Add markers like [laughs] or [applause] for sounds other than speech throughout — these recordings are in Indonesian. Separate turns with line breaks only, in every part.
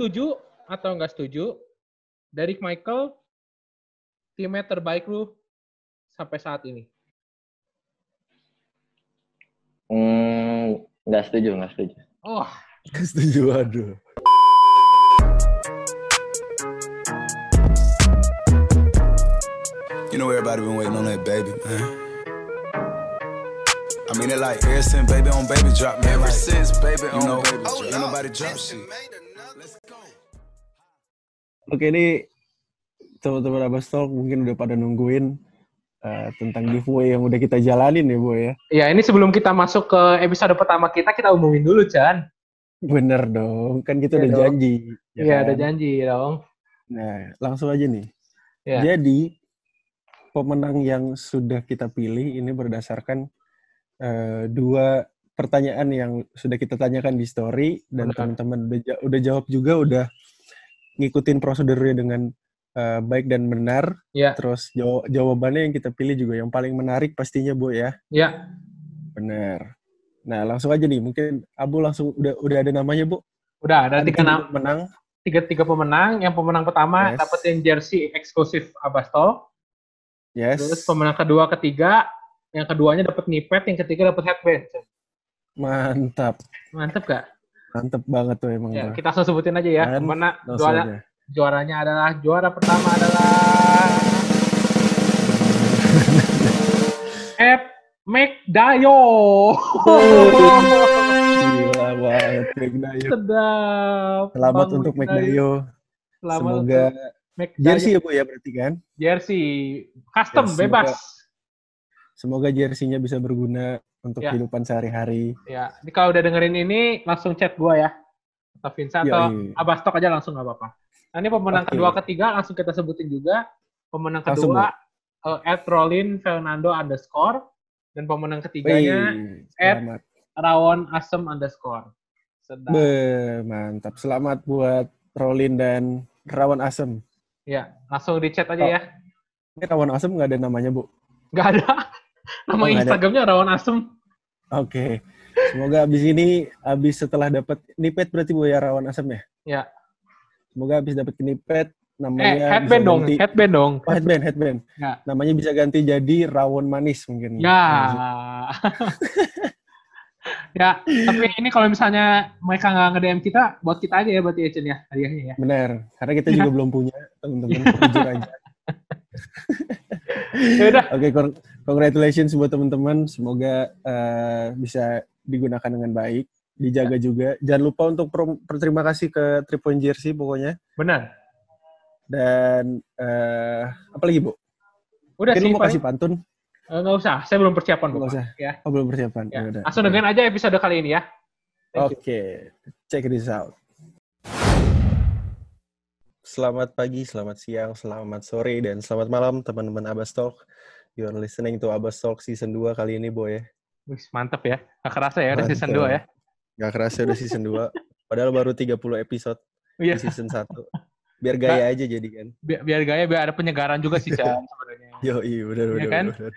setuju atau nggak setuju, Derek Michael teammate terbaik lu sampai saat ini?
Hmm, nggak setuju, nggak setuju.
Oh,
Nggak setuju, aduh.
You know everybody been waiting on that baby, man. I mean it like ever since baby on baby drop, man. Ever since baby on know, baby drop. Ain't nobody drop shit.
Oke, ini teman-teman Abbas Talk mungkin udah pada nungguin uh, tentang giveaway yang udah kita jalanin ya, Bu ya.
ya ini sebelum kita masuk ke episode pertama kita, kita umumin dulu, Chan.
Bener dong, kan kita
Iya
udah
dong.
janji. ya
Iya,
kan?
ada janji dong.
Nah, langsung aja nih.
Ya.
Jadi, pemenang yang sudah kita pilih ini berdasarkan eh, dua pertanyaan yang sudah kita tanyakan di story dan teman-teman udah, ja- udah jawab juga, udah ngikutin prosedurnya dengan eh, baik dan benar.
Ya,
Terus jaw- jawabannya yang kita pilih juga yang paling menarik pastinya, Bu ya.
ya.
Benar. Nah, langsung aja nih. Mungkin Abu langsung udah udah ada namanya, Bu.
Udah ada tiga,
tiga
nam-
menang.
tiga, tiga pemenang. Yang pemenang pertama
Yes.
dapetin jersey eksklusif Abastol.
Yes.
Terus pemenang kedua, ketiga, yang keduanya dapat nipet, yang ketiga dapat headband.
Mantap.
Mantep gak?
Mantep banget tuh emang.
Ya, kita langsung sebutin aja ya.
Kan,
Mana juara,
aja.
juaranya adalah juara pertama adalah [laughs] Ed McDayo.
Gila banget McDayo.
Sedap.
Selamat
Bang
untuk McDayo.
Selamat
Semoga
untuk McDayo.
jersey ya Bu ya berarti kan?
Jersey custom
Ya,
bebas.
Semoga jersinya bisa berguna untuk
Ya.
kehidupan sehari-hari.
Ya, ini kalau udah dengerin ini langsung chat gua ya. Atau Vincent atau
Yoi.
Abastok aja langsung nggak apa-apa. Nah, ini pemenang
Oke.
kedua ketiga langsung kita sebutin juga. Pemenang
Langsung,
kedua uh, Ed Rolin Fernando underscore dan pemenang ketiganya Ed
selamat.
Rawon Asem underscore. Sedap.
Be, mantap. Selamat buat Rolin dan Rawan Asem.
Ya, langsung di chat aja
Oh.
ya.
Ini Rawan Asem nggak ada namanya, Bu?
Nggak ada. Nama
Oh.
Instagramnya Rawon Asem.
Oke. Semoga abis ini, abis setelah dapat nipet berarti Bu ya Rawan Asem ya?
Ya.
Semoga abis dapat nipet
Eh,
namanya
headband
bisa
dong,
ganti-
headband dong.
Oh, headband, headband.
Ya.
Namanya bisa ganti jadi rawon manis mungkin.
Ya. [laughs] ya, tapi ini kalau misalnya mereka nggak nge-DM kita, buat kita aja ya berarti ya, Cen ya, hadiahnya ya.
Benar, karena kita juga [laughs] belum punya, teman-teman. Jujur aja.
Ya udah,
Oke, con- congratulations buat teman-teman. Semoga eh, bisa digunakan dengan baik, dijaga juga. Jangan lupa untuk berterima kasih ke Three Point Jersey pokoknya.
benar.
Dan eh, apa lagi, Bu?
Udah
Mungkin
sih,
mau
paling-
kasih pantun?
Eh, nggak usah, saya belum persiapan,
Nggak
Bapak.
usah.
Ya.
Oh, belum persiapan.
Ya.
Ya udah.
Langsung dengerin aja episode kali ini ya.
Oke, check this out. Selamat pagi, selamat siang, selamat sore, dan selamat malam teman-teman Abbas Talk. You are listening to Abbas Talk Season 2 kali ini, Boy. ya.
Wih, mantep ya. Gak kerasa ya, udah season
Mantap.
2 ya.
Gak kerasa udah Season 2. Padahal baru 30 episode
Iya,
di Season 1. Biar gaya aja jadi kan.
biar, biar gaya, biar ada penyegaran juga sih, Chan, sebenarnya. [laughs]
Yo, iya, benar,
Iya
benar,
kan?
benar.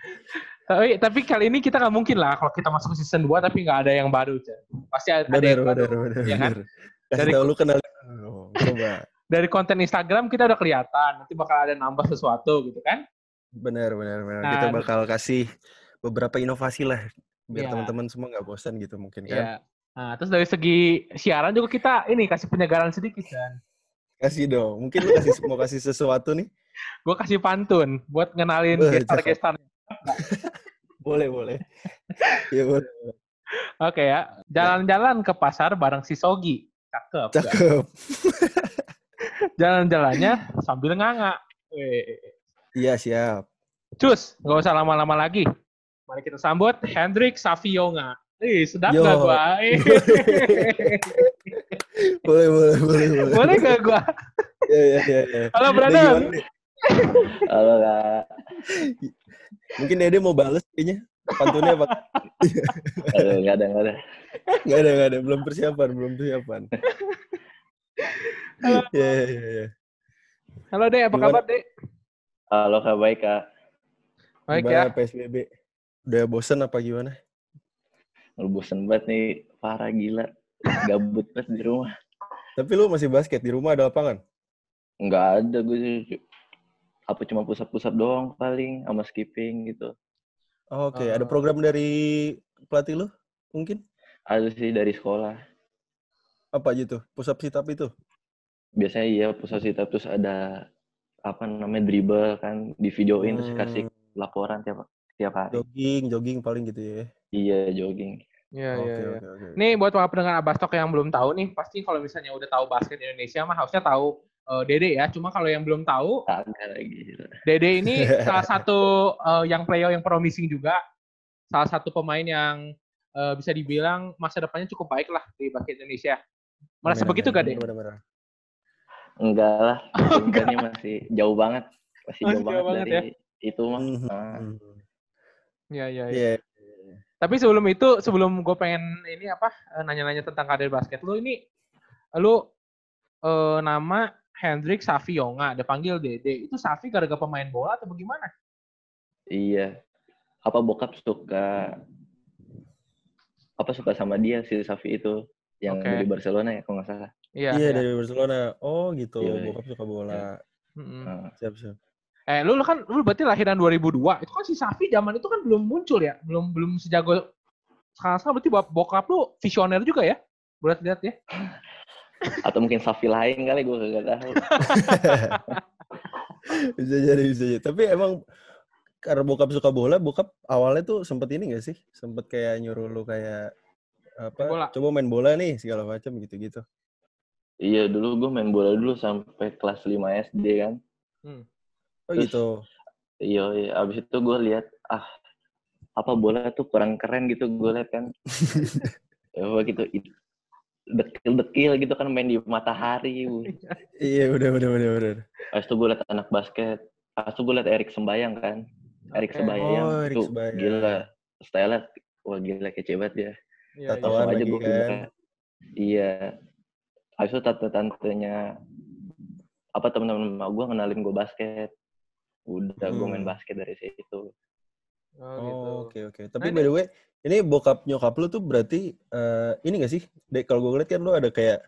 Tapi, tapi kali ini kita nggak mungkin lah kalau kita masuk season 2 tapi nggak ada yang baru, Chan. Pasti ada, ada
Benar,
yang
benar,
baru.
benar,
Iya kan?
Kasih
Dari-
tau lu kenal. [laughs] Oh, coba.
Dari konten Instagram kita udah kelihatan, nanti bakal ada nambah sesuatu gitu kan.
Benar, benar, benar.
Nah,
Kita bakal kasih beberapa inovasi lah. Biar
Iya.
teman-teman semua nggak bosan gitu mungkin kan.
Iya. Nah, terus dari segi siaran juga kita ini kasih penyegaran sedikit kan.
Kasih dong. Mungkin lu kasih mau kasih sesuatu nih.
Gue kasih pantun buat ngenalin gestar-gestar.
Boleh, boleh. Iya, boleh.
Oke ya. Jalan-jalan ke pasar bareng si Sogi. Cakep.
Cakep. [laughs]
Jalan-jalannya sambil nganga.
Iya, siap.
Cus, nggak usah lama-lama lagi. Mari kita sambut Hendrik Savionga. Ih, sedap
Yo.
gak gua? Eh. [laughs]
boleh, boleh, boleh, boleh.
Boleh gak gua?
Iya, iya, iya. iya.
Halo, brother.
Halo kak,
Mungkin Dede mau bales kayaknya. Pantunnya apa?
Aduh, nggak ada nggak ada.
Nggak ada, nggak ada. Belum persiapan, belum persiapan. Iya, iya, iya, iya.
Halo, Dek. Apa
Gimana?
kabar, Dek?
Halo kak baik kak.
Baik
Gimana
ya.
PSBB? Udah bosen apa gimana?
Lu bosen banget nih, parah gila. Gabut banget di rumah.
Tapi lu masih basket di rumah ada lapangan?
Nggak ada gue cu- apa cuma pusat-pusat doang paling sama skipping gitu.
Oke, ada
Oh.
program dari pelatih lu? Mungkin?
Ada sih dari sekolah.
Apa aja tuh? Push up sit up itu?
Biasanya iya pusat sit up terus ada apa namanya dribble kan di videoin terus kasih
Hmm,
laporan tiap tiap hari.
jogging, jogging paling gitu ya.
Iya jogging.
Iya,
Oke,
iya, iya.
oke, oke.
Nih buat para pendengar Abastok yang belum tahu nih, pasti kalau misalnya udah tahu basket Indonesia mah harusnya tahu eh, Dede ya. Cuma kalau yang belum tahu,
lagi.
Dede ini [laughs] salah satu eh, yang player yang promising juga. Salah satu pemain yang eh, bisa dibilang masa depannya cukup baik lah di basket Indonesia. Merasa
Amin,
begitu
amin.
gak?
Bener, bener, bener.
Enggak lah. [laughs]
Oh,
Sebenarnya masih jauh banget. Masih
Masih
jauh,
jauh
banget,
banget
dari itu mah.
Mhm,
Ah.
mhm.
Iya, iya, iya.
Iya.
Tapi sebelum itu, sebelum gue pengen ini apa eh, nanya-nanya tentang karir basket lu ini, lu eh, nama Hendrik Safi Yonga, dipanggil Dede. Itu Safi gara-gara pemain bola atau bagaimana?
Iya. Apa bokap suka apa suka sama dia si Safi itu yang
Oke.
dari Barcelona ya kalau nggak salah.
Iya.
Iya,
iya.
dari Barcelona. Oh, gitu.
Iya, iya.
Bokap suka bola.
Mm-mm.
Nah,
Siap, siap.
Eh, lu, lu kan lu berarti lahiran 2002. Itu kan si Safi zaman itu kan belum muncul ya, belum belum sejago sekarang sekarang berarti bok- bokap lu visioner juga ya? Buat lihat ya. [laughs]
atau mungkin Safi lain kali gue gak tahu. [laughs]
bisa jadi, bisa jadi. Tapi emang karena bokap suka bola, bokap awalnya tuh sempet ini gak sih? Sempet kayak nyuruh lu kayak apa?
Main bola.
Coba main bola nih segala macam gitu-gitu.
iya dulu gue main bola dulu sampai kelas 5 SD kan.
Oh
Terus-
gitu.
Iya, iya. abis itu gue lihat ah apa bola tuh kurang keren gitu gue lihat kan. [laughs] ya gitu dekil-dekil gitu kan main di matahari.
Iya, udah, udah, udah, udah.
Habis itu gue liat anak basket. Habis itu gue liat Erik Sembayang kan. Erik. Sembayang
Oh,
tuh
Sembayang.
gila. Style wah gila kece banget dia.
Iya,
Tato-
iya.
Tatoan
aja gue
kan.
Iya. Habis itu tante-tantenya apa teman-teman gue kenalin gue basket. Udah gue main
Hmm.
basket dari situ.
Oh, gitu.
Oh, oke, oke. Tapi
Nah,
by the way, ini bokap nyokap lu tuh berarti eh, ini gak sih? Dek, kalau gue ngeliat kan lu ada kayak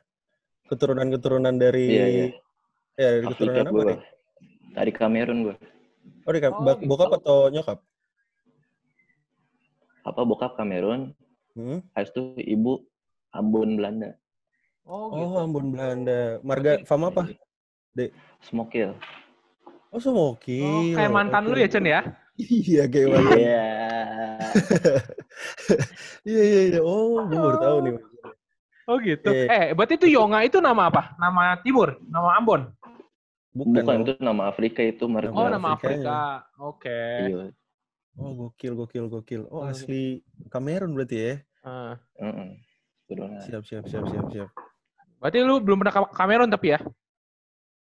keturunan-keturunan dari
Iya, iya.
ya dari keturunan
Afrika
apa
gue.
nih?
Dari Kamerun gue.
Oh, dari
Oh, gitu.
bokap atau nyokap?
Apa bokap Kamerun,
Hmm?
habis itu ibu Ambon Belanda.
Oh,
Oh,
gitu.
Ambon Belanda. Marga
Berarti-
fam apa?
Smokil.
Oh, Sumokil.
Oh, kayak mantan lu ya, Chen ya?
Iya, kayak mantan.
Iya. [laughs]
Iya, iya, iya. Oh, gue baru tahu nih.
Oh, gitu.
Iya.
Eh, berarti itu Yonga itu nama apa? Nama Timur? Nama Ambon?
Bukan,
Bukan itu nama Afrika itu marga.
Oh,
Nama Afrikanya.
Afrika. Oke.
Iya.
Oh, gokil, gokil, gokil. Oh,
Oh,
asli Kamerun berarti ya?
Ah.
Heeh. Turunan.
Siap, siap, siap, siap, siap.
Berarti lu belum pernah ke Kamerun tapi ya?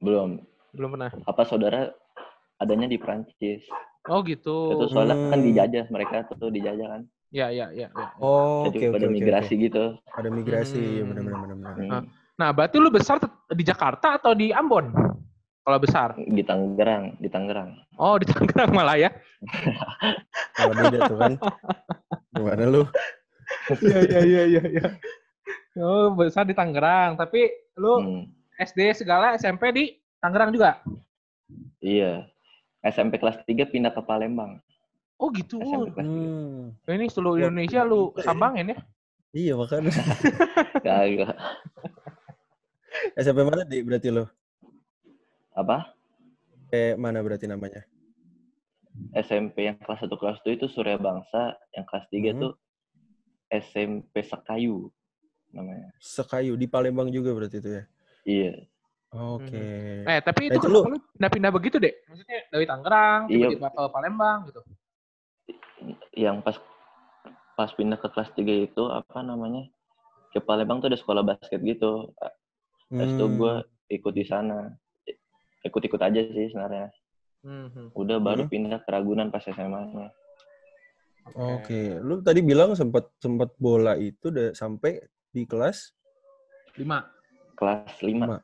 Belum.
Belum pernah.
Apa saudara adanya di Prancis.
Oh, gitu.
Itu soalnya kan
Hmm.
dijajah mereka tuh dijajah kan.
Ya, ya, ya. ya.
Oh, oke,
Jadi
oke,
pada
oke.
migrasi
oke.
gitu.
Ada migrasi,
Hmm.
ya benar-benar, benar-benar.
Hmm.
Nah, berarti lu besar di Jakarta atau di Ambon? Kalau besar.
Di Tangerang, di Tangerang.
Oh, di Tangerang malah ya. [laughs]
Kalau beda tuh kan. Gimana lu?
Iya, iya, iya, iya, iya. Oh, besar di Tangerang, tapi lu
Hmm.
SD segala SMP di Tangerang juga.
Iya. SMP kelas 3 pindah ke Palembang.
Oh, gitu.
SMP kelas 3.
Hmm.
Ini seluruh Indonesia lu sambangin ya?
Iya, makanya. [laughs]
Kagak.
SMP mana di berarti lu?
Apa?
Kayak mana berarti namanya?
SMP yang kelas 1 kelas 2 itu Surya Bangsa, yang kelas 3
Hmm.
tuh SMP Sekayu namanya.
Sekayu di Palembang juga berarti itu ya.
Iya.
Oke.
Eh, tapi
Nah,
itu,
itu lu-
pindah-pindah begitu, Dek? Maksudnya dari Tangerang,
Iya.
tiba-tiba ke Palembang gitu.
Yang pas pas pindah ke kelas 3 itu apa namanya? Ke Palembang tuh ada sekolah basket gitu. Itu
Hmm.
gue ikut di sana. Ikut-ikut aja sih sebenarnya.
Mhm.
Udah baru
Hmm.
pindah ke Ragunan pas SMA-nya.
Oke. Lu tadi bilang sempat sempat bola itu udah sampai di kelas
Lima.
Kelas 5.
Lima.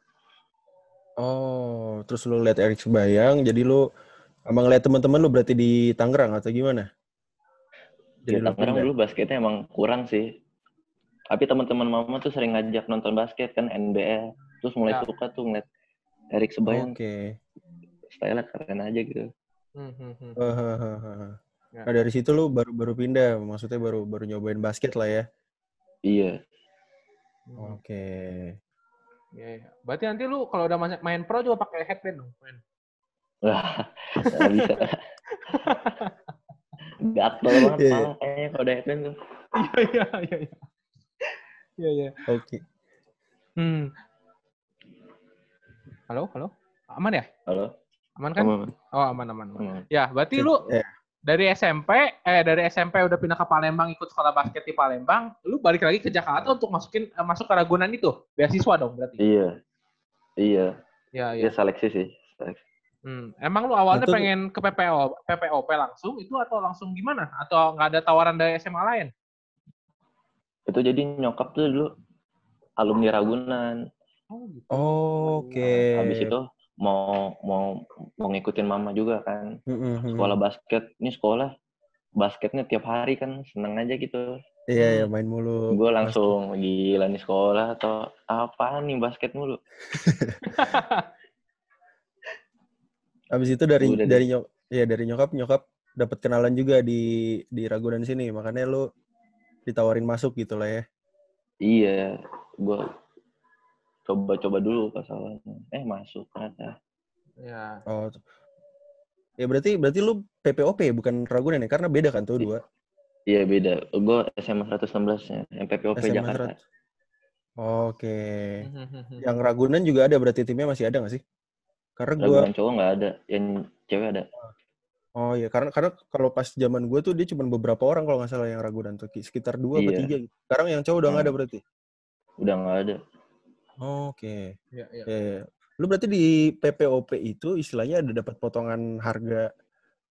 Oh, terus lu lihat Erik Sebayang, jadi lu emang ngeliat teman-teman lu berarti di Tangerang atau gimana?
Di
lu
Tangerang dulu basketnya emang kurang sih. Tapi teman-teman mama tuh sering ngajak nonton basket kan NBL. Terus mulai
Ya.
suka tuh ngeliat Erik Sebayang.
Oke.
Style keren aja gitu.
Hmm, hmm, hmm.
Hahaha.
Ya.
Nah dari situ lu baru baru pindah, maksudnya baru baru nyobain basket lah ya.
Iya.
Oke.
Iya, iya. Berarti nanti lu kalau udah main, main pro juga pakai headband dong, main.
Wah, bisa. Gatel banget
Iya, iya.
malah kayaknya kalau udah headband tuh.
Iya, iya, iya, iya. Iya, iya.
Oke.
Hmm. Halo, halo. Aman ya?
Halo?
Aman kan?
Kamu?
Oh, aman, aman, aman.
Hmm.
Ya, berarti lu
Ya.
Dari SMP, eh dari SMP udah pindah ke Palembang ikut sekolah basket di Palembang, lu balik lagi ke Jakarta untuk masukin eh, masuk ke Ragunan itu, beasiswa dong berarti.
Iya. Iya.
Iya, iya.
Iya seleksi sih. Seleksi.
Hmm. Emang lu awalnya
Itu-
pengen ke PPO, PPOP langsung itu atau langsung gimana? Atau nggak ada tawaran dari SMA lain?
Itu jadi nyokap tuh dulu alumni Ragunan.
Oh, gitu.
Oke.
Habis itu mau mau mau ngikutin mama juga kan. Sekolah basket. Ini sekolah basketnya tiap hari kan seneng aja gitu.
Iya ya main mulu.
Gue langsung gila nih sekolah atau apa nih basket mulu. [laughs]
Habis itu dari
Udah
dari nyok ya dari nyokap nyokap dapat kenalan juga di di Ragunan sini, makanya lu ditawarin masuk gitu lah ya.
Iya, gue coba-coba dulu pas awalnya. Eh masuk ternyata.
Ya.
Oh. Ya berarti berarti lu PPOP ya, bukan Ragunan ya? Karena beda kan tuh dua.
Iya beda. Gue SMA 116 nya, MPPOP
SMA
Jakarta.
100. Oke. [laughs] Yang Ragunan juga ada berarti timnya masih ada nggak sih? Karena gua
Ragunan cowok nggak ada, yang cewek ada.
Oh iya, karena karena kalau pas zaman gue tuh dia cuma beberapa orang kalau nggak salah yang Ragunan tuh sekitar dua atau
Iya.
tiga. gitu. Sekarang yang cowok udah nggak ada
Hmm.
berarti.
Udah nggak ada.
Oke.
Ya, ya.
Ya, ya. Lu berarti di PPOP itu istilahnya ada dapat potongan harga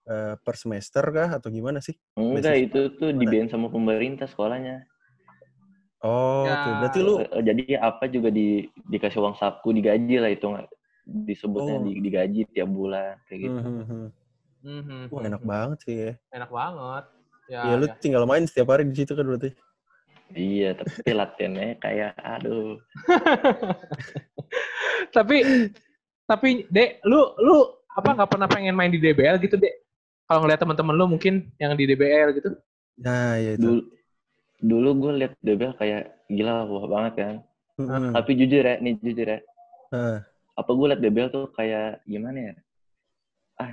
eh, per semester kah atau gimana sih?
Enggak,
Beasiswa.
itu tuh dibiayain sama pemerintah sekolahnya.
Oh,
Ya.
oke. Berarti lu
Eh, Jadi apa juga di dikasih uang saku, digaji lah itu nggak disebutnya
Oh.
di, digaji tiap bulan kayak gitu.
Hmm, hmm, hmm.
Hmm,
Wah,
hmm,
enak
hmm.
banget sih ya.
Enak banget. Ya,
Ya, lu
ya.
tinggal main setiap hari di situ kan berarti.
Iya, tapi latihannya kayak aduh. [laughs]
tapi tapi dek lu lu apa nggak pernah pengen main di DBL gitu dek kalau ngeliat teman-teman lu mungkin yang di DBL gitu
Nah, ya itu.
Dulu dulu gue liat DBL kayak gila wah banget kan.
Hmm.
Tapi jujur ya, nih jujur ya.
Nah,
Apa gue liat DBL tuh kayak gimana ya? Ah,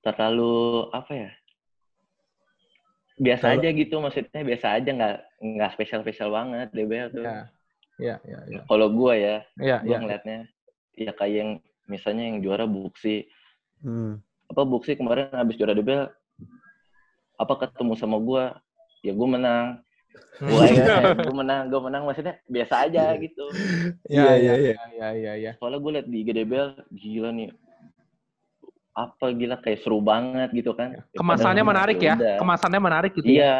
terlalu apa ya? Biasa
Terlalu-
aja gitu maksudnya biasa aja nggak nggak spesial spesial banget DBL tuh.
ya ya ya ya.
Kalau gue ya,
ya
gue
ya.
ngeliatnya ya kayak yang misalnya yang juara Buksi.
hmm.
Apa Buksi kemarin habis juara DBL apa ketemu sama gue ya gue menang. Gue ya, gue menang gue menang maksudnya biasa aja gitu.
Ya
Iya,
ya
iya,
ya ya ya ya
soalnya gue liat di GDBL gila nih apa gila kayak seru banget gitu kan Ya,
kemasannya
padahal
menarik ya
udah.
kemasannya menarik gitu ya
iya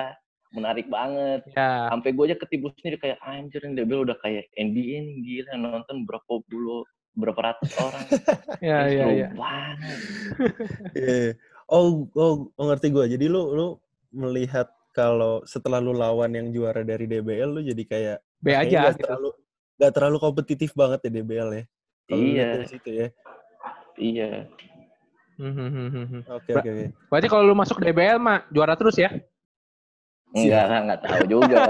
menarik banget
ya
sampai gue aja ketipu sendiri kayak anjir ini DBL udah kayak NBA nih gila yang nonton berapa puluh berapa ratus orang [laughs]
ya
Kayak
ya
seru
ya
banget [laughs]
Iya. Oh, oh, oh, ngerti gue. Jadi lu lu melihat kalau setelah lu lawan yang juara dari DBL lu jadi kayak
B aja
nggak
gitu
terlalu nggak terlalu kompetitif banget ya DBL ya. Lihat
iya
dari situ ya.
iya
Oke
Ba-
oke oke.
berarti kalau lu masuk DBL mah juara terus ya
enggak enggak tahu juga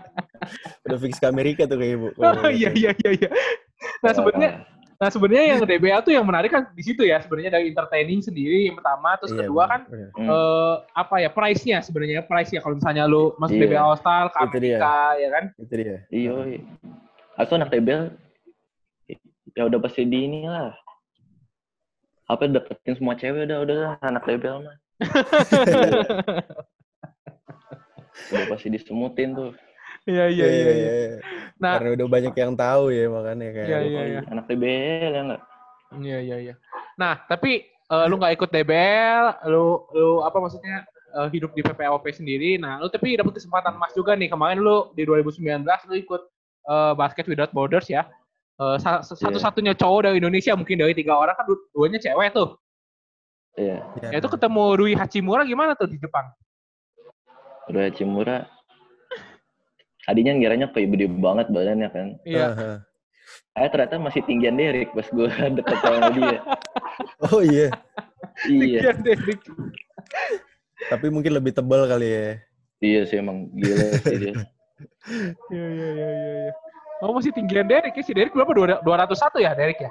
[laughs]
Udah fix ke Amerika tuh kayak Bu.
oh iya iya iya iya nah sebenarnya Nah sebenarnya yang DBL tuh yang menarik kan di situ ya sebenarnya dari entertaining sendiri yang pertama terus
Iya,
kedua kan.
Hmm.
eh apa ya price-nya sebenarnya price ya kalau misalnya lu masuk
Iya.
DBL All Star ke
Itu dia.
Amerika ya kan
Itu dia.
Iya, iya. Aku anak DBL ya udah pasti di ini lah. Apa dapetin semua cewek udah udah lah, anak DBL mah. [laughs] udah pasti disemutin tuh.
Iya iya iya iya. Nah,
Karena udah banyak yang tahu ya makanya kayak.
Iya,
Oh,
iya.
iya. Anak DBL ya enggak?
iya iya iya. Nah, tapi eh, lu nggak ikut DBL, lu lu apa maksudnya eh, hidup di PPOP sendiri. Nah, lu tapi dapet kesempatan emas juga nih. Kemarin lu di 2019 lu ikut eh, Basket Without Borders ya. Eh, sa- satu-satunya cowok dari Indonesia mungkin dari tiga orang kan du- duanya cewek tuh.
Iya.
Iya,
Ya itu ketemu Rui Hachimura gimana tuh di Jepang?
Udah Cimura. tadinya ngiranya kayak gede banget badannya kan.
Iya.
Eh ternyata masih tinggian Derek pas gue [laughs] deket sama dia.
Oh iya,
iya,
Iya, Derek.
tapi mungkin lebih tebal kali ya.
iya sih emang gila sih dia. [laughs]
Iya, iya, iya, iya. Iya. Oh, masih tinggian Derek ya? Si Derek berapa? Dua- 201 ya, Derek ya?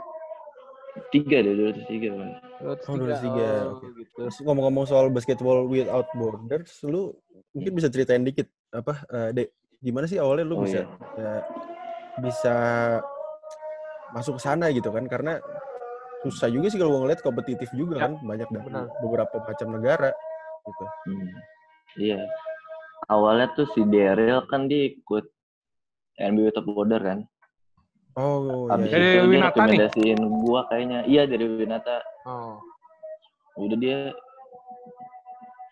Tiga deh, dua ratus tiga. Bang.
203.
Oh, 203,
Oh,
oke.
gitu.
Ngomong-ngomong soal basketball without borders, lu mungkin bisa ceritain dikit apa, eh, Dek, gimana sih awalnya lu
Oh
bisa
iya.
ya, bisa masuk ke sana gitu kan? Karena susah juga sih kalau gue ngeliat kompetitif juga
Ya,
kan, banyak dari
benar.
beberapa macam negara gitu.
Hmm. Iya. Awalnya tuh si Daryl kan dia ikut NBA Top Order kan.
Oh
Habis
iya,
Dari
iya.
itu dia
Winata nih?
rekomendasiin gua kayaknya. Iya dari Winata.
Oh.
Udah dia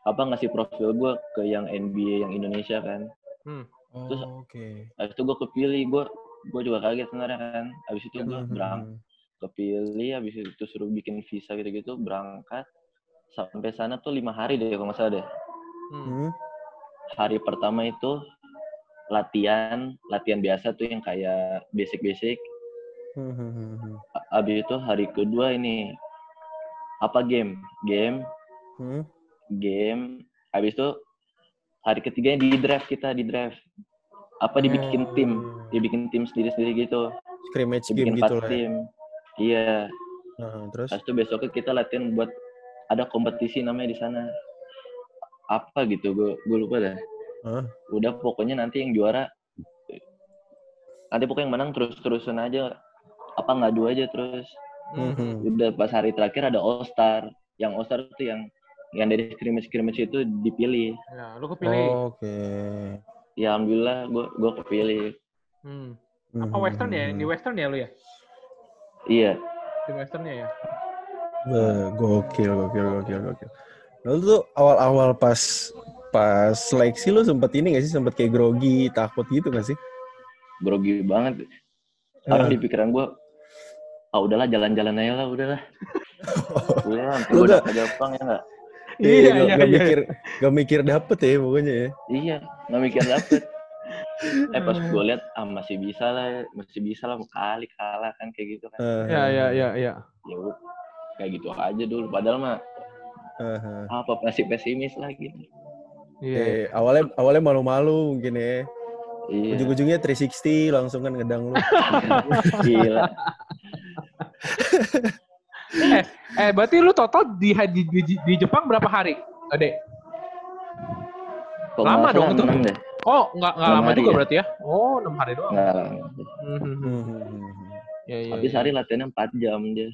apa ngasih profil gua ke yang NBA yang Indonesia kan.
Oh,
terus-
oke.
Habis itu gua kepilih, gua gua juga kaget sebenarnya kan. Habis itu gua
Mhm.
berangkat kepilih, habis itu suruh bikin visa gitu-gitu, berangkat sampai sana tuh lima hari deh kalau nggak salah deh.
Hmm.
Hmm.
Hari pertama itu latihan, latihan biasa tuh yang kayak basic-basic.
Hmm, hmm, hmm, hmm.
A- Habis itu hari kedua ini apa game? Game,
Hmm.
game. Habis itu hari ketiga di draft kita di draft. Apa dibikin
Oh.
tim? Dibikin tim sendiri-sendiri gitu.
Scrimmage game
Dibikin
gitu
empat
lah. ya.
tim. Iya.
Nah, terus?
Habis itu besoknya kita latihan buat ada kompetisi namanya di sana. Apa gitu? Gue gue lupa dah.
Hah?
Udah pokoknya nanti yang juara nanti pokoknya yang menang terus-terusan aja apa ngadu aja terus
Hmm, hmm.
udah pas hari terakhir ada All Star yang All Star itu yang yang dari scrimmage scrimmage itu dipilih
Ya, lu kepilih.
Oke.
ya alhamdulillah gue gue kepilih
Hmm.
Hmm,
Apa
hmm,
Western ya? Di. Western ya lu ya?
iya
Di Westernnya ya?
Wah, gokil, gokil, gokil, gokil. Lalu tuh awal-awal pas pas seleksi lu sempet ini gak sih? Sempet kayak grogi, takut gitu gak sih?
grogi banget
Eh.
di pikiran gue ah udahlah jalan-jalan aja lah udahlah [laughs] udah
Lu
gue dapet Jepang ya nggak
Iya,
Iya,
gak,
iya,
gak
iya.
mikir, gak mikir dapet ya pokoknya ya.
iya nggak mikir dapet eh pas gue lihat ah masih bisa lah masih bisa lah kali kalah kan kayak gitu kan
Eh,
Ya, ya, ya, ya.
ya udah kayak gitu aja dulu padahal mah
eh.
apa masih pesimis lah gitu
Iya.
Eh, awalnya awalnya malu-malu mungkin ya.
iya
Ujung-ujungnya 360 langsung kan ngedang lu. [laughs]
gila
Eh, eh, berarti lu total di, di, di, di Jepang berapa hari? Ade?
Kok
Lama dong itu.
deh
Oh, nggak nggak lama juga
ya?
berarti ya? Oh, enam hari doang.
nggak lama
Hmm. Ya, ya,
tapi
ya.
sehari latihannya 4 jam dia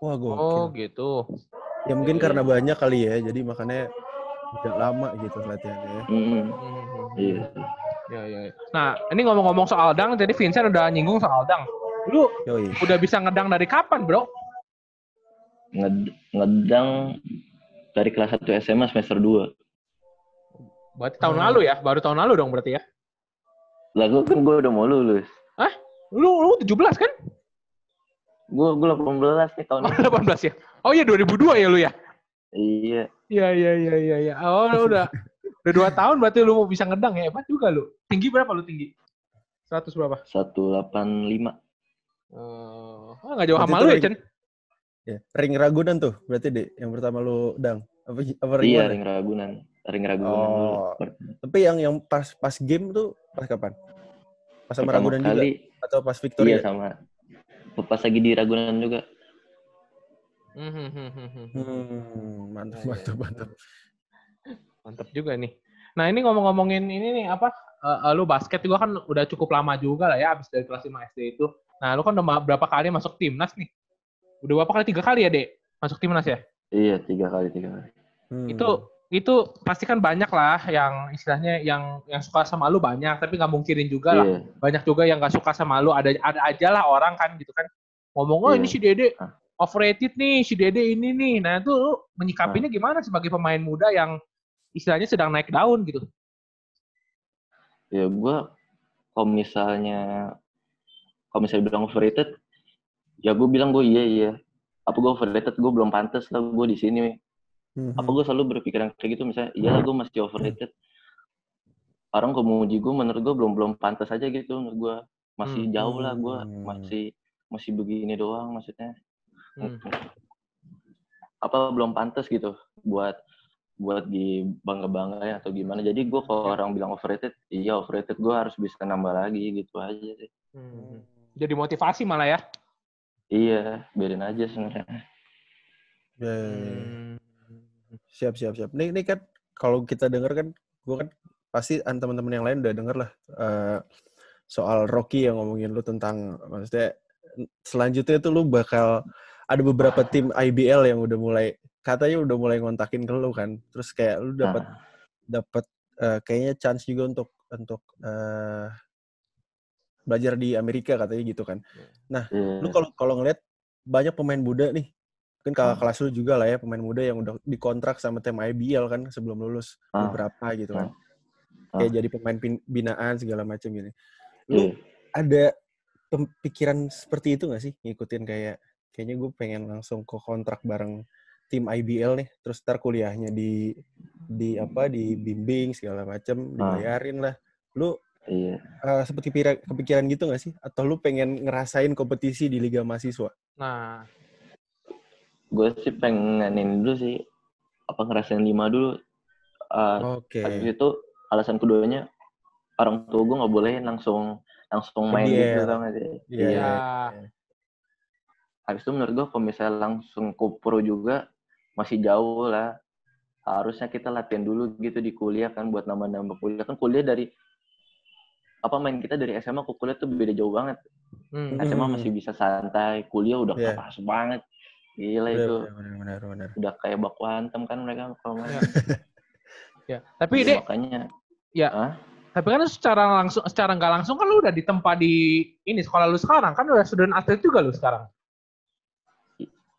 Wah gokil.
Oh, gitu.
ya mungkin
iya.
karena banyak kali ya, jadi makanya tidak lama gitu latihannya ya.
Mm, iya
Ya, ya, ya. Nah, ini ngomong-ngomong soal dang, jadi Vincent udah nyinggung soal dang. Lu
Yoi.
udah bisa ngedang dari kapan, bro?
Nged- ngedang dari kelas 1 SMA semester 2
Berarti tahun
Hmm.
lalu ya? Baru tahun lalu dong berarti ya?
lagu kan gue udah mau lulus
Lu, lu 17 kan?
gue gue 18 nih tahun
Oh,
ini [laughs]
18 ya? Oh iya, 2002 ya lu ya?
Iya
Iya, iya, iya, iya. iya. Oh, udah. [laughs] Udah dua tahun berarti lu mau bisa ngedang ya? Hebat juga lu. Tinggi berapa lu tinggi? 100 berapa?
185
Oh, ah, nggak jauh sama lu ya,
ring-
Chen?
Ya. Ring Ragunan tuh, berarti deh yang pertama lu dang. Apa, apa ring
iya
mana?
ring ragunan ring ragunan
Oh.
dulu
Tapi yang yang pas pas game tuh pas kapan? Pas sama
pertama
Ragunan juga
kali
atau pas
iya
Victoria?
sama pas lagi di ragunan juga
Hmm, hmm, hmm, hmm,
mantap,
Ya, ya,
mantap,
ya.
mantap.
Mantap juga nih. Nah ini ngomong-ngomongin ini nih apa? eh, eh, lu basket juga kan udah cukup lama juga lah ya abis dari kelas 5 SD itu. Nah lu kan udah berapa kali masuk timnas nih? Udah berapa kali? Tiga kali ya dek? Masuk timnas ya?
iya tiga kali tiga kali
Hmm.
Itu itu pasti kan banyak lah yang istilahnya yang yang suka sama lu banyak tapi nggak mungkirin juga lah
iya
banyak juga yang nggak suka sama lu ada ada aja lah orang kan gitu kan ngomong oh
Iya.
ini si Dede
Ah.
Overrated nih si Dede ini nih. Nah itu lu menyikapinya gimana sebagai pemain muda yang istilahnya sedang naik daun gitu?
Ya gue kalau misalnya kalau misalnya bilang overrated ya gue bilang gue iya iya. Apa gue overrated? Gue belum pantas lah gue di sini.
Hmm,
apa gue selalu berpikiran kayak gitu? Misalnya iya gue masih overrated. Orang gue muji gue menurut gue belum belum pantas aja gitu menurut gue masih
Hmm.
jauh lah gue
Hmm.
masih masih begini doang maksudnya
Hmm.
apa belum pantas gitu buat buat di bangga bangga atau gimana jadi gue kalau orang bilang overrated iya overrated gue harus bisa nambah lagi gitu aja sih
Hmm. Jadi motivasi malah ya.
iya biarin aja sebenarnya
Ya,
Hmm.
siap siap siap. Nih, nih kan kalau kita denger kan, gue kan pasti an- teman-teman yang lain udah denger lah eh, soal Rocky yang ngomongin lu tentang maksudnya selanjutnya tuh lu bakal ada beberapa tim IBL yang udah mulai katanya udah mulai ngontakin ke lu kan. Terus kayak lu dapat
Nah,
dapat eh, kayaknya chance juga untuk untuk eh, belajar di Amerika katanya gitu kan.
iya.
Lu kalau kalau ngeliat banyak pemain muda nih, mungkin kakak
Hmm.
kelas lu juga lah ya pemain muda yang udah dikontrak sama tim IBL kan sebelum lulus
Ah.
beberapa gitu kan.
Ah.
Kayak jadi pemain binaan segala macam gini. Lu
Iya.
ada pemikiran seperti itu gak sih ngikutin kayak kayaknya gue pengen langsung ke kontrak bareng tim IBL nih, terus ntar kuliahnya di di apa dibimbing segala macam,
Ah.
dibayarin lah. Lu
iya
eh, seperti pira- kepikiran gitu gak sih? Atau lu pengen ngerasain kompetisi di liga mahasiswa?
Nah,
gue sih pengenin dulu sih apa ngerasain lima dulu Eh,
Oke.
habis itu alasan keduanya orang tua gue nggak bolehin langsung langsung main
IBL.
gitu nggak sih
Iya.
ya.
Habis itu menurut gue kalau misalnya langsung ke pro juga masih jauh lah harusnya kita latihan dulu gitu di kuliah kan buat nambah-nambah kuliah kan kuliah dari apa main kita dari SMA ke kuliah tuh beda jauh banget
Hmm.
SMA masih bisa santai kuliah udah
Iya.
keras banget gila
Benar,
itu
benar, benar, benar.
udah kayak baku hantam kan mereka kalau main
Iya. [laughs] Ya. Tapi
Iya,
deh,
makanya
Ya.
Hah?
tapi kan secara langsung, secara nggak langsung kan lu udah ditempa di ini sekolah lu sekarang kan udah student atlet juga lu sekarang.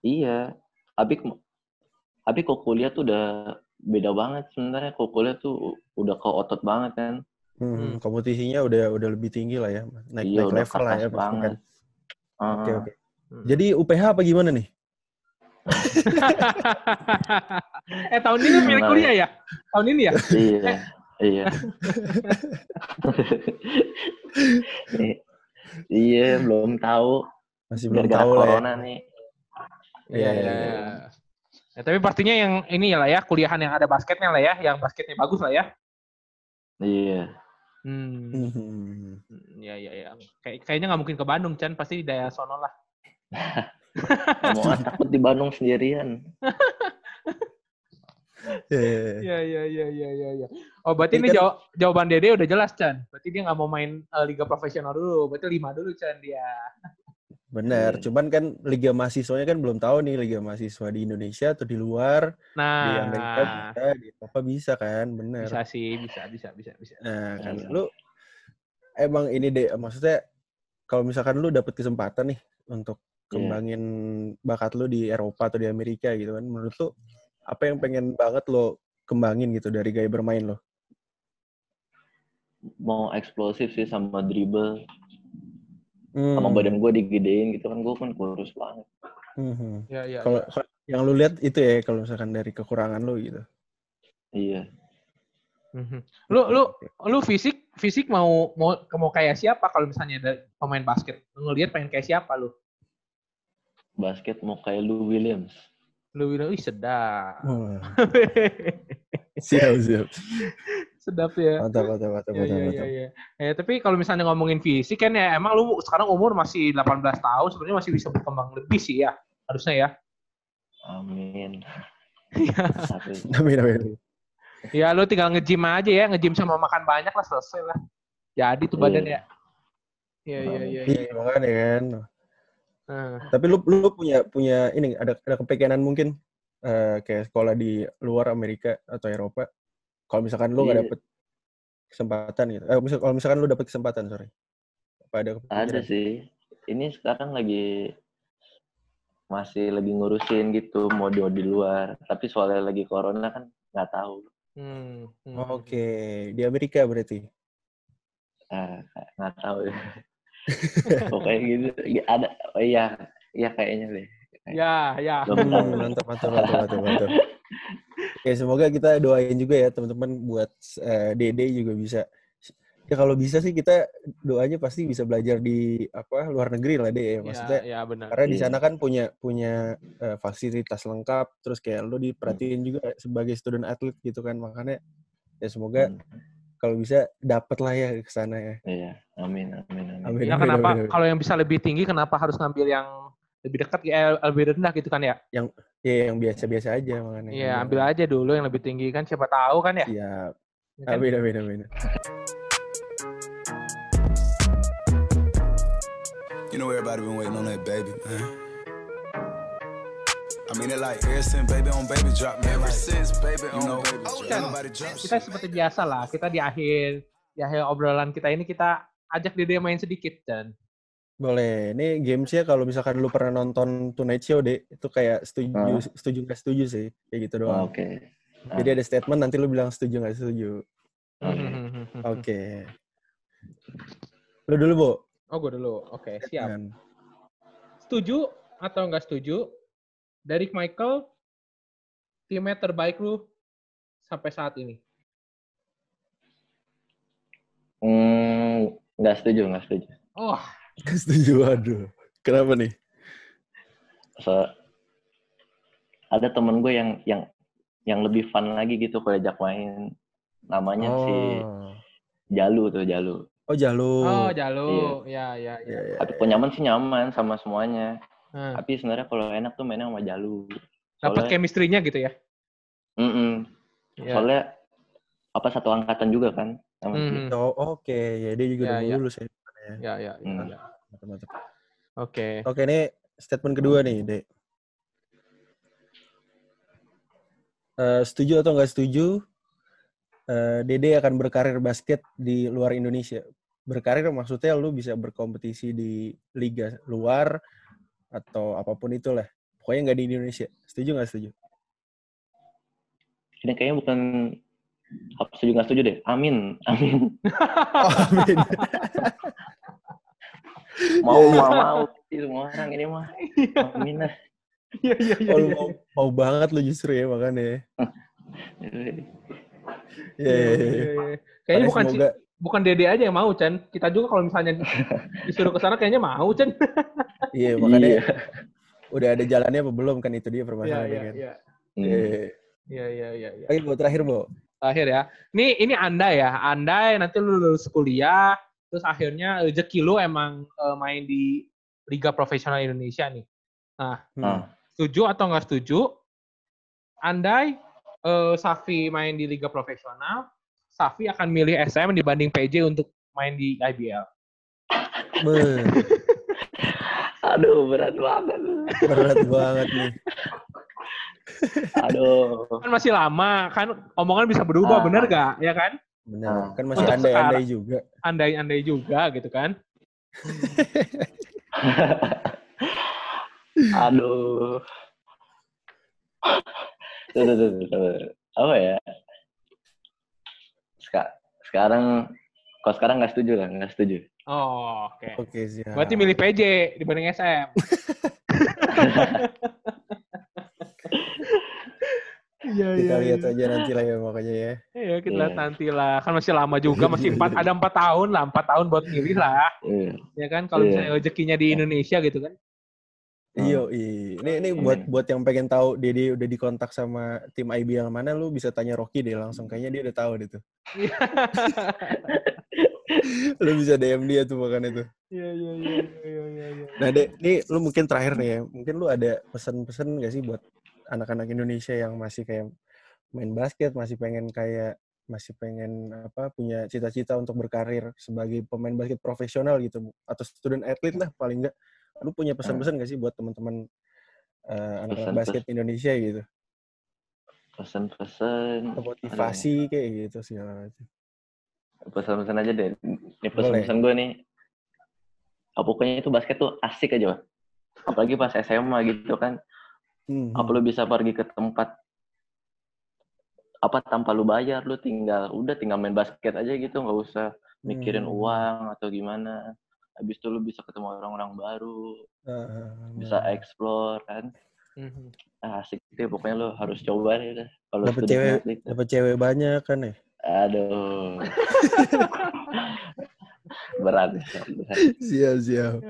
Iya, tapi tapi kok kuliah tuh udah beda banget sebenarnya. Kok kuliah tuh udah ke otot banget kan.
Hmm,
Hmm.
kompetisinya udah udah lebih tinggi lah ya, naik
iya,
naik
udah
level lah ya pasti kan.
banget.
Oke oke. Jadi UPH apa gimana nih? [laughs]
eh tahun ini pilih
Enggak.
kuliah ya? Tahun ini ya?
iya, iya. I- [laughs] iya, belum tahu.
Masih belum
Gara-gara
tahu lah ya.
corona nih.
Iya, iya, iya.
Ya, tapi pastinya yang ini ya lah ya, kuliahan yang ada basketnya lah ya, yang basketnya bagus lah ya.
Iya.
Hmm.
Hmm.
Ya ya ya. Kayak kayaknya nggak mungkin ke Bandung, Chan. Pasti di daerah sono lah.
Mau ah, takut di Bandung sendirian. [laughs]
Iya, iya, iya.
Iya iya iya iya iya. Ya. Oh berarti
Ini
ini
kan-
jaw- jawaban Dede udah jelas, Chan. Berarti dia nggak mau main eh, liga profesional dulu. Berarti lima dulu, Chan dia.
Benar,
Iya.
cuman kan liga mahasiswanya kan belum tahu nih liga mahasiswa di Indonesia atau di luar, di Amerika
Nah,
bisa, di Eropa bisa kan, benar.
bisa sih, bisa bisa bisa bisa.
Nah, kan
Iya.
lu emang ini deh maksudnya kalau misalkan lu dapet kesempatan nih untuk
Iya.
kembangin bakat lu di Eropa atau di Amerika gitu kan, menurut lu apa yang pengen banget lo kembangin gitu dari gaya bermain lo?
Mau eksplosif sih sama dribble.
Hmm.
Sama badan gue digedein gitu kan. Gue kan kurus banget.
Mhm.
Ya ya.
Kalau kalau yang lu lihat itu ya kalau misalkan dari kekurangan lu gitu.
Iya.
Mhm. Lu lu lu fisik fisik mau mau mau kayak siapa kalau misalnya ada pemain basket? Lu ngelihat pengen kayak siapa lu?
Basket mau kayak Lou Williams.
Lu ih sedap.
Wah, [laughs] siap siap.
Sedap ya.
Mantap mantap mantap
Iya,
mantap.
iya, iya,
mantap.
iya. Eh, tapi kalau misalnya ngomongin fisik kan ya emang lu sekarang umur masih 18 tahun sebenarnya masih bisa berkembang lebih sih ya. Harusnya ya.
Amin.
Iya. [laughs]
Amin amin.
Ya lu tinggal nge-gym aja ya, nge-gym sama makan banyak lah selesai lah. Jadi tuh badan
Iya.
ya. Iya iya iya
Iya
iya.
makanya kan.
Nah,
Tapi lu lu punya punya ini ada ada kepengenan mungkin eh, kayak sekolah di luar Amerika atau Eropa. Kalau misalkan lu nggak
Iya.
dapet kesempatan gitu. Eh, misal, kalau misalkan lu dapet kesempatan, sorry. Apa ada kepikiran?
ada sih. Ini sekarang lagi masih lagi ngurusin gitu mau di, di luar. Tapi soalnya lagi corona kan nggak tahu.
hmm, hmm.
Oke, di Amerika berarti.
Ah, nggak tahu ya. [laughs] Pokoknya gitu. Ya, ada. Oh iya, iya kayaknya deh.
Ya, ya.
Hmm, mantap, mantap, mantap, mantap, mantap. [laughs] Oke, semoga kita doain juga ya teman-teman buat eh, Dede juga bisa Ya kalau bisa sih kita doanya pasti bisa belajar di apa luar negeri lah deh ya maksudnya.
ya, ya benar.
Karena di
Iya.
sana kan punya punya eh, fasilitas lengkap, terus kayak lo diperhatiin juga sebagai student athlete gitu kan, makanya ya semoga
Hmm.
kalau bisa dapet lah ya ke sana ya.
Iya, amin, amin, amin.
Amin.
Ya kenapa kalau yang bisa lebih tinggi kenapa harus ngambil yang lebih dekat ya lebih rendah gitu kan ya?
Ya yang biasa-biasa aja makanya.
Iya, ambil aja dulu yang lebih tinggi kan siapa tahu kan ya.
Siap.
Ya kan?
Amin, amin, amin.
You know everybody been waiting on that baby, man. I mean it like ever since baby on baby drop, man. Ever since baby on know, baby drop.
Chan,
Nobody drop
Kita seperti biasa lah, kita di akhir di akhir obrolan kita ini kita ajak Dede main sedikit dan
Boleh. Ini gamesnya kalau misalkan lu pernah nonton Tonight Show deh, itu kayak setuju, setuju nggak setuju sih, kayak gitu
Oh,
doang.
Oke.
Jadi ada statement nanti lu bilang setuju nggak setuju.
Oke. [laughs]
Oke. Lu dulu, Bo.
Oh, gue dulu. Oke, siap.
Kan.
Setuju atau nggak setuju? Derek Michael, teammate terbaik lu sampai saat ini.
Hmm, nggak setuju, nggak setuju.
Oh,
setuju, aduh. Kenapa nih?
So, ada temen gue yang yang yang lebih fun lagi gitu kalau ajak main. Namanya si
Oh.
Jalu tuh, Jalu.
Oh, Jalu.
oh Jalu. Ya, ya,
Iya,
ya.
iya.
Tapi kalau nyaman sih nyaman sama semuanya.
Nah,
Tapi sebenarnya kalau enak tuh mainnya sama Jalu.
dapat chemistry-nya gitu ya.
Mm-mm.
Ya.
soalnya apa satu angkatan juga kan.
Hmm.
Oh, oke. Ya, dia juga
Iya,
udah mau
iya.
lulus ya.
Ya, ya, ya,
Hmm.
ya. Oke.
Oke, ini statement kedua nih, Dek. Eh, setuju atau nggak setuju, eh, Dede akan berkarir basket di luar Indonesia. Berkarir maksudnya lu bisa berkompetisi di liga luar atau apa pun itulah. Pokoknya nggak di Indonesia. Setuju nggak setuju?
Ini kayaknya bukan apa setuju nggak setuju deh. Amin, amin. [laughs]
Oh, amin. [laughs]
Mau
Iya, iya.
mau mau Ih, semua orang ini mah. Amin lah.
Iya, iya, iya.
Oh,
iya.
mau, mau banget lu justru ya makanya. ya. [laughs] Iya, iya,
Iya,
iya.
iya, iya. Kayaknya bukan
semoga,
bukan Dede aja yang mau, Chan. Kita juga kalau misalnya disuruh ke sana kayaknya mau, Chan. [laughs]
iya makanya
Iya.
udah ada jalannya apa belum kan itu dia
Iya,
permasalahannya
iya,
kan.
iya.
Hmm.
Iya.
Iya, iya, iya, iya.
Oke, Bo, terakhir, Bo.
Terakhir ya. Ini ini Anda ya. Anda nanti lu lulus kuliah, terus akhirnya rezeki lu emang eh, main di Liga Profesional Indonesia nih.
Ah.
Setuju atau nggak setuju? Andai eh, Safi main di Liga Profesional, Safi akan milih SM dibanding PJ untuk main di IBL.
Aduh, berat banget.
berat banget nih.
Aduh.
Kan masih lama, kan omongan bisa berubah,
Ah.
bener gak? Ya kan?
Benar.
Ah.
Kan masih andai-andai juga.
Andai-andai juga gitu kan? [laughs]
Aduh. Tuh, tuh, tuh, tuh. Apa ya? Seka- sekarang, kalau sekarang nggak setuju lah, nggak setuju.
Oh, oke.
Oke, siap.
Berarti milih PJ dibanding SM. [laughs] Iya,
Kita lihat aja nanti lah ya makanya ya.
Iya, kita
Iya.
lihat nanti lah. Kan masih lama juga, masih empat, [laughs] ada empat tahun lah, empat tahun buat milih lah.
Iya.
Ya kan, kalau
Iya.
misalnya rezekinya di Indonesia gitu kan.
Iyo, ini ini buat buat yang pengen tahu Dede udah dikontak sama tim IBL mana lu bisa tanya Rocky deh langsung kayaknya dia udah tahu deh tuh.
Iya, [laughs]
lu bisa DM dia tuh makanya tuh.
iya, iya, iya, iya, iya, iya.
Nah, Dek, ini lu mungkin terakhir nih ya. Mungkin lu ada pesan-pesan gak sih buat anak-anak Indonesia yang masih kayak main basket, masih pengen kayak masih pengen apa punya cita-cita untuk berkarir sebagai pemain basket profesional gitu atau student athlete lah paling enggak. Lu punya pesan-pesan gak sih buat teman-teman eh, anak-anak basket Indonesia gitu?
Pesan-pesan.
Motivasi kayak gitu segala macam.
Pesan-pesan aja deh. Ini pesan-pesan gue nih. Ah, pokoknya itu basket tuh asik aja, Pak. Apalagi pas SMA gitu kan.
Hmm.
Apa lu bisa pergi ke tempat apa tanpa lu bayar, lu tinggal udah tinggal main basket aja gitu, nggak usah mikirin
Hmm.
uang atau gimana. Habis itu lu bisa ketemu orang-orang baru,
Ah,
bisa
benar.
explore kan. Ah, asik deh pokoknya lu harus coba deh udah. Kalau
Dapet
student
cewek, dapet cewek banyak kan ya?
Aduh. [laughs] berat. berat. [laughs]
Siap, siap.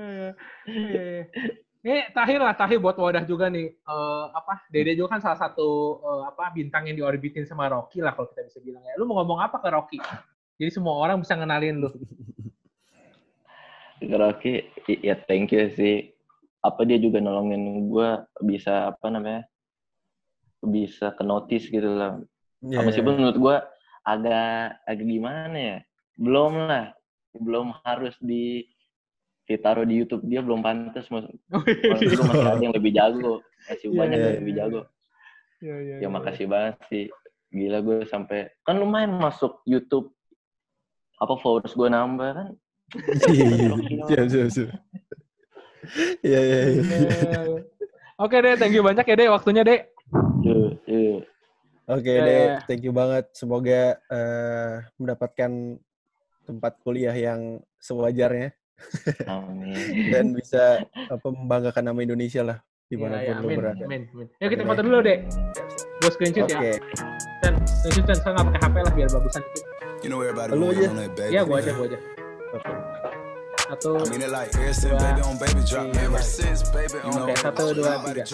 Iya, iya, iya. Ini terakhir lah, terakhir buat wadah juga nih. Eh, apa? Dede juga kan salah satu eh, apa bintang yang diorbitin sama Rocky lah kalau kita bisa bilang ya. Lu mau ngomong apa ke Rocky? Jadi semua orang bisa ngenalin lu. [laughs]
Rocky, i- ya thank you sih. Apa dia juga nolongin gue bisa apa namanya? Bisa ke notice gitu lah.
Iya,
Meskipun menurut gue agak agak gimana ya? Belum lah. Belum harus di ditaruh di YouTube dia belum pantas. Mas- Menurut gue masih ada yang lebih jago. Masih
Iya,
banyak
iya,
yang lebih jago.
Iya, iya,
Ya
iya.
makasih banget sih. Gila gue sampai kan lumayan masuk YouTube apa followers gue nambah kan.
Iya, iya, iya. Siap. Iya, iya, iya.
Iya. Oke deh, thank you banyak ya deh waktunya deh.
Tuh, tuh.
Oke
Iya,
deh,
iya.
thank you banget. Semoga eh, mendapatkan tempat kuliah yang sewajarnya [laughs]
Amin.
dan bisa apa membanggakan nama Indonesia lah
Iya,
di mana pun
iya,
lu
amin,
berada.
amin, amin. Yuk kita foto
deh.
dulu deh. Gue screenshot
Oke,
ya. Dan screenshot dan saya nggak pakai HP lah biar bagusan.
You know everybody
Lu aja.
Iya, gue aja, gue aja.
oke.
Satu,
I mean it like ever since
Dua,
baby on baby drop.
tiga.
Ever since baby on
Oke, satu, dua, tiga.